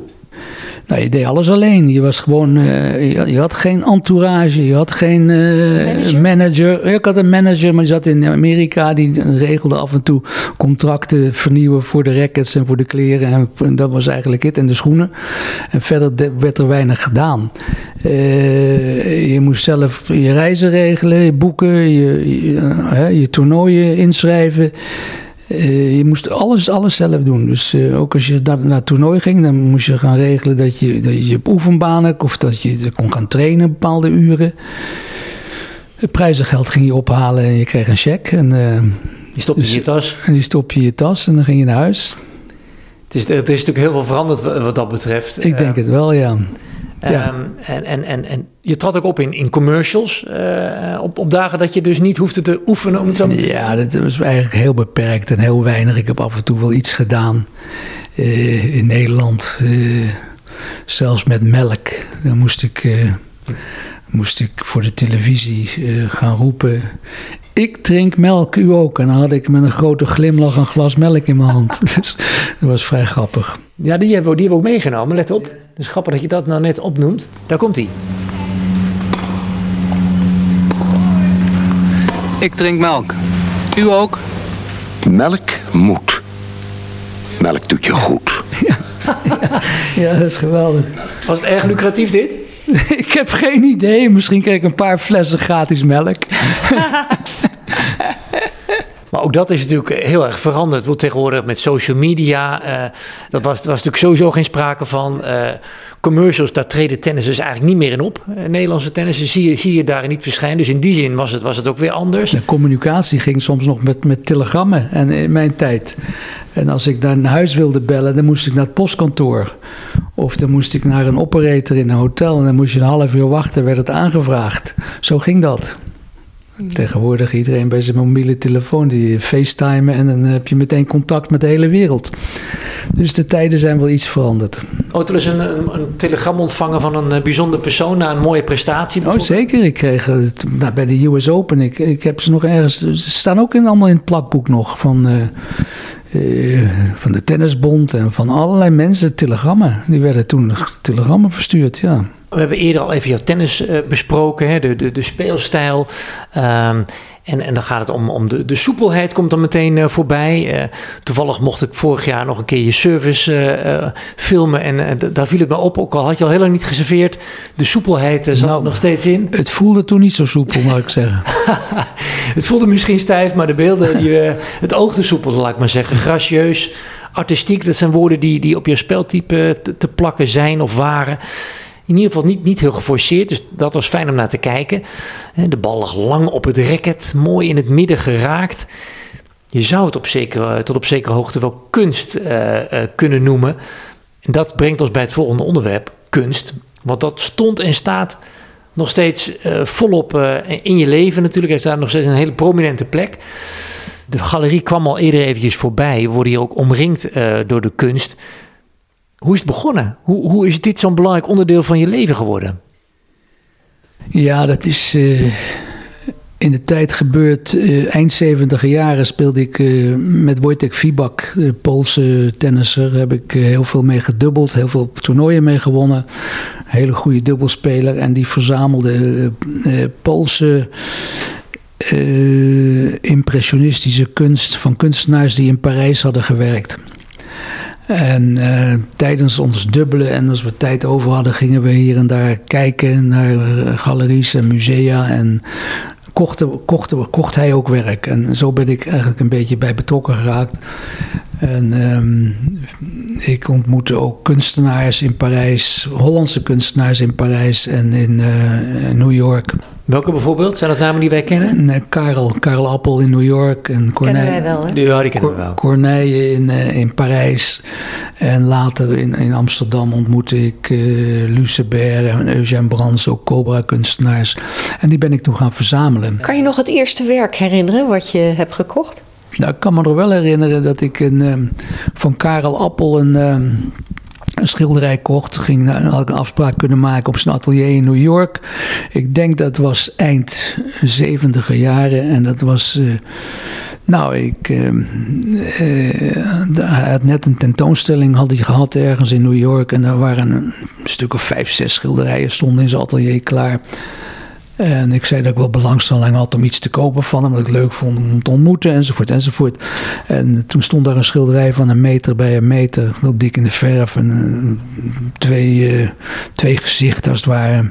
Nou, je deed alles alleen. Je was gewoon, uh, je, je, had geen entourage, je had geen uh, manager. manager. Ik had een manager, maar die zat in Amerika. Die regelde af en toe contracten vernieuwen voor de rackets en voor de kleren. En, dat was eigenlijk het. En de schoenen. En verder werd er weinig gedaan. Uh, je moest zelf je reizen regelen, je boeken, je, je, je toernooien inschrijven. Uh, je moest alles, alles zelf doen. Dus uh, ook als je naar, naar het toernooi ging, dan moest je gaan regelen dat je, dat je op oefenbanen of dat je kon gaan trainen bepaalde uren. Het prijzengeld ging je ophalen en je kreeg een cheque. En, uh, die stopte dus, in je tas? En die stop je in je tas en dan ging je naar huis. Het is, er is natuurlijk heel veel veranderd wat dat betreft. Ik denk het wel, ja. Ja. Um, en, en, en, en je trad ook op in, in commercials. Uh, op, op dagen dat je dus niet hoefde te oefenen. Om zo... Ja, dat was eigenlijk heel beperkt en heel weinig. Ik heb af en toe wel iets gedaan uh, in Nederland. Uh, zelfs met melk. Dan moest ik, moest ik voor de televisie gaan roepen. Ik drink melk, u ook. En dan had ik met een grote glimlach een glas melk in mijn hand. dus dat was vrij grappig. Ja, die hebben we, die hebben we ook meegenomen, let op. Dus grappig dat je dat nou net opnoemt. Daar komt hij. Ik drink melk. U ook? Melk moet. Melk doet je goed. Ja, ja dat is geweldig. Was het erg lucratief dit? ik heb geen idee. Misschien kreeg ik een paar flessen gratis melk. Maar ook dat is natuurlijk heel erg veranderd. Want tegenwoordig met social media, uh, dat was, was natuurlijk sowieso geen sprake van. Uh, commercials, daar treden tennissers eigenlijk niet meer in op. Uh, Nederlandse tennissers zie je, zie je daar niet verschijnen. Dus in die zin was het, was het ook weer anders. De communicatie ging soms nog met, met telegrammen en in mijn tijd. En als ik daar naar huis wilde bellen, dan moest ik naar het postkantoor. Of dan moest ik naar een operator in een hotel. En dan moest je een half uur wachten, werd het aangevraagd. Zo ging dat. Tegenwoordig iedereen bij zijn mobiele telefoon die facetimen en dan heb je meteen contact met de hele wereld. Dus de tijden zijn wel iets veranderd. Oh, toen is een, een, een telegram ontvangen van een eh, bijzondere persoon na een mooie prestatie? Oh, zeker. Ik kreeg het nou, bij de US Open. Ik, ik heb ze nog ergens. Ze staan ook in, allemaal in het plakboek nog van. Uh, uh, van de Tennisbond en van allerlei mensen telegrammen. Die werden toen telegrammen verstuurd, ja. We hebben eerder al even jouw tennis uh, besproken, hè? De, de, de speelstijl. Um, en, en dan gaat het om, om de, de soepelheid komt dan meteen uh, voorbij. Uh, toevallig mocht ik vorig jaar nog een keer je service filmen. En daar viel het me op, ook al had je al heel lang niet geserveerd. De soepelheid zat nou, er nog steeds in. Het voelde toen niet zo soepel, mag ik zeggen. het voelde misschien stijf, maar de beelden, die, het oogde soepel, laat ik maar zeggen. Gracieus, artistiek, dat zijn woorden die, die op je speltype te, te plakken zijn of waren in ieder geval niet, niet heel geforceerd. Dus dat was fijn om naar te kijken. De bal lag lang op het racket, mooi in het midden geraakt. Je zou het op tot op zekere hoogte wel kunst uh, uh, kunnen noemen. En dat brengt ons bij het volgende onderwerp: kunst. Want dat stond en staat nog steeds uh, volop in je leven natuurlijk. Heeft daar nog steeds een hele prominente plek. De galerie kwam al eerder eventjes voorbij. We worden hier ook omringd door de kunst. Hoe is het begonnen? Hoe, hoe is dit zo'n belangrijk onderdeel van je leven geworden? Ja, dat is uh, in de tijd gebeurd. Uh, eind 70 jaren speelde ik uh, met Wojtek Fibak, Poolse tennisser. Heb ik heel veel mee gedubbeld, heel veel toernooien mee gewonnen. Hele goede dubbelspeler. En die verzamelde Poolse impressionistische kunst van kunstenaars die in Parijs hadden gewerkt. En uh, tijdens ons dubbelen en als we tijd over hadden, gingen we hier en daar kijken naar uh, galeries en musea. En kochten, kochten, kocht hij ook werk. En zo ben ik eigenlijk een beetje bij betrokken geraakt. En um, ik ontmoette ook kunstenaars in Parijs, Hollandse kunstenaars in Parijs en in uh, New York. Welke bijvoorbeeld? Zijn dat namen die wij kennen? Nee, Karel, Karel Appel in New York. En Corneille, kennen wij wel, hè? Ja, die kennen we wel. Corneille in, uh, in Parijs. En later in, in Amsterdam ontmoette ik uh, Lucebert en Eugène Brands, ook Cobra-kunstenaars. En die ben ik toen gaan verzamelen. Kan je nog het eerste werk herinneren wat je hebt gekocht? Nou, ik kan me nog wel herinneren dat ik een, um, van Karel Appel een, um, een schilderij kocht. Ging, had ik een afspraak kunnen maken op zijn atelier in New York. Ik denk dat was eind 70 jaren en dat was. Uh, Nou, ik uh, hij had net een tentoonstelling had hij gehad ergens in New York. En daar waren een stuk of vijf, zes schilderijen stonden in zijn atelier klaar. En ik zei dat ik wel belangstelling had om iets te kopen van hem. Dat ik leuk vond om te ontmoeten, enzovoort, enzovoort. En toen stond daar een schilderij van een meter bij een meter, heel dik in de verf. En twee, uh, twee gezichten als het ware.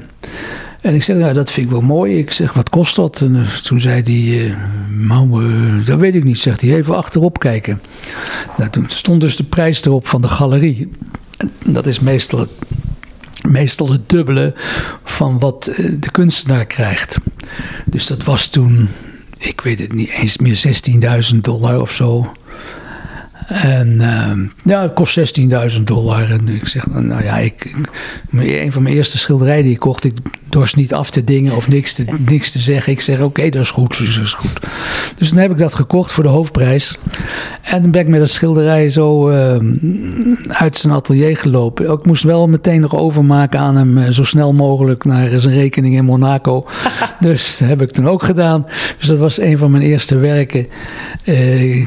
En ik zeg, nou, dat vind ik wel mooi. Ik zeg, wat kost dat? En toen zei hij, nou, dat weet ik niet, zegt hij. Even achterop kijken. Nou, toen stond dus de prijs erop van de galerie. En dat is meestal meestal het dubbele van wat de kunstenaar krijgt. Dus dat was toen, ik weet het niet eens meer, 16.000 dollar of zo. En uh, ja, het kost 16.000 dollar. En ik zeg, nou ja, ik, ik, een van mijn eerste schilderijen die ik kocht, ik dorst niet af te dingen of niks te, niks te zeggen. Ik zeg, oké, okay, dat is goed, dus dat is goed. Dus dan heb ik dat gekocht voor de hoofdprijs. En dan ben ik met dat schilderij zo uh, uit zijn atelier gelopen. Ik moest wel meteen nog overmaken aan hem, uh, zo snel mogelijk naar zijn rekening in Monaco. dus dat heb ik toen ook gedaan. Dus dat was een van mijn eerste werken. Uh,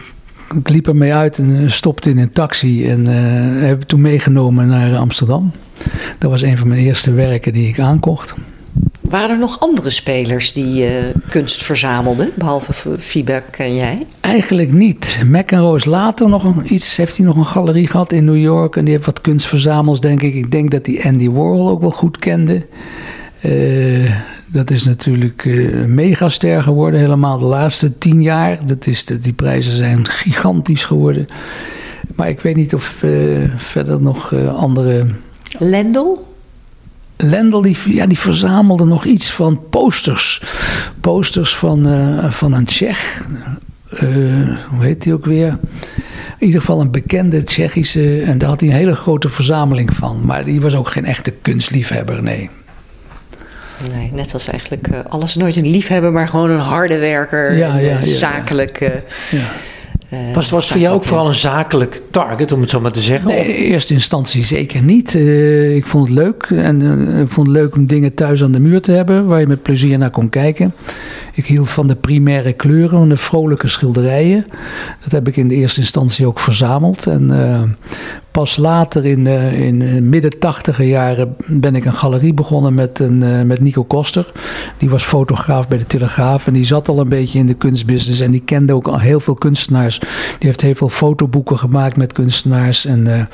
ik liep ermee uit en stopte in een taxi en uh, heb toen meegenomen naar Amsterdam. Dat was een van mijn eerste werken die ik aankocht. Waren er nog andere spelers die uh, kunst verzamelden, behalve Fibek en jij? Eigenlijk niet. McEnroe later nog een, iets, heeft hij nog een galerie gehad in New York en die heeft wat kunst verzameld, denk ik. Ik denk dat hij Andy Warhol ook wel goed kende. Uh, dat is natuurlijk uh, een megaster geworden, helemaal de laatste tien jaar. Dat is, die prijzen zijn gigantisch geworden. Maar ik weet niet of uh, verder nog uh, andere... Lendel? Lendel die, ja, die verzamelde nog iets van posters. Posters van, van een Tsjech. hoe heet die ook weer? In ieder geval een bekende Tsjechische. En daar had hij een hele grote verzameling van. Maar die was ook geen echte kunstliefhebber, nee. Nee, net als eigenlijk uh, alles nooit een liefhebber, maar gewoon een harde werker. Ja, ja, ja, zakelijk. Uh, uh, was, was het voor jou ook vooral een zakelijk target, om het zo maar te zeggen? Nee, in eerste instantie zeker niet. Uh, ik vond het leuk. En uh, ik vond het leuk om dingen thuis aan de muur te hebben, waar je met plezier naar kon kijken. Ik hield van de primaire kleuren, van de vrolijke schilderijen. Dat heb ik in de eerste instantie ook verzameld. En uh, pas later, in, uh, in midden tachtiger jaren, ben ik een galerie begonnen met, een, uh, met Nico Koster. Die was fotograaf bij de Telegraaf en die zat al een beetje in de kunstbusiness. En die kende ook al heel veel kunstenaars. Die heeft heel veel fotoboeken gemaakt met kunstenaars. En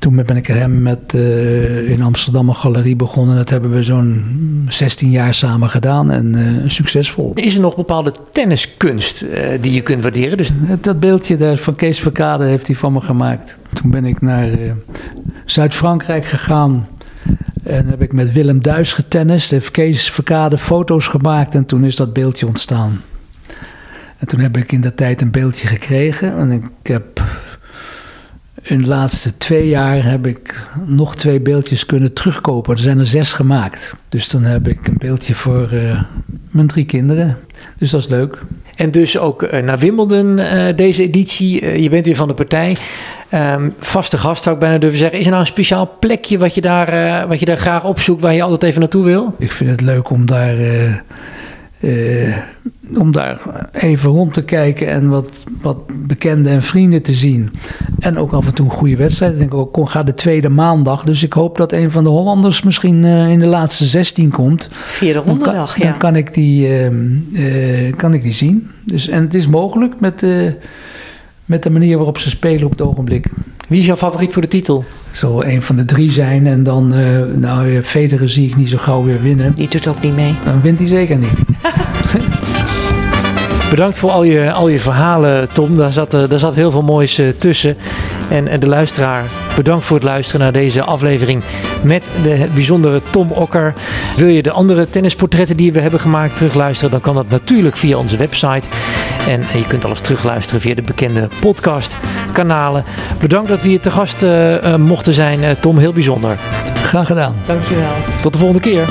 toen ben ik hem met uh, in Amsterdam een galerie begonnen. Dat hebben we zo'n 16 jaar samen gedaan en uh, succesvol. Is er nog bepaalde tenniskunst uh, die je kunt waarderen? Dus... Dat beeldje daar van Kees Verkade heeft hij van me gemaakt. Toen ben ik naar Zuid-Frankrijk gegaan. En heb ik met Willem Duis getennist. Heeft Kees Verkade foto's gemaakt en toen is dat beeldje ontstaan. En toen heb ik in dat tijd een beeldje gekregen. En ik heb in de laatste twee jaar heb ik nog twee beeldjes kunnen terugkopen. Er zijn er zes gemaakt. Dus dan heb ik een beeldje voor uh, mijn drie kinderen. Dus dat is leuk. En dus ook uh, naar Wimbledon uh, deze editie. je bent weer van de partij. Um, vaste gast zou ik bijna durven zeggen. Is er nou een speciaal plekje wat je daar, wat je daar graag opzoekt... waar je altijd even naartoe wil? Ik vind het leuk om daar... Uh, om daar even rond te kijken en wat, wat bekenden en vrienden te zien. En ook af en toe een goede wedstrijd. Ik denk ook, ik ga de tweede maandag. Dus ik hoop dat een van de Hollanders misschien uh, in de laatste 16 komt. Vierde ronde dag, ja. Dan kan ik die, uh, uh, kan ik die zien. Dus, en het is mogelijk met, met de manier waarop ze spelen op het ogenblik. Wie is jouw favoriet voor de titel? Zal een van de drie zijn. En dan, uh, nou, Federer zie ik niet zo gauw weer winnen. Die doet ook niet mee. Dan wint hij zeker niet. Bedankt voor al je, al je verhalen, Tom. Daar zat, daar zat heel veel moois uh, tussen. En, en de luisteraar, bedankt voor het luisteren naar deze aflevering met de bijzondere Tom Okker. Wil je de andere tennisportretten die we hebben gemaakt terugluisteren, dan kan dat natuurlijk via onze website. En je kunt alles terugluisteren via de bekende podcastkanalen. Bedankt dat we hier te gast uh, uh, mochten zijn, Tom. Heel bijzonder. Graag gedaan. Dankjewel. Tot de volgende keer.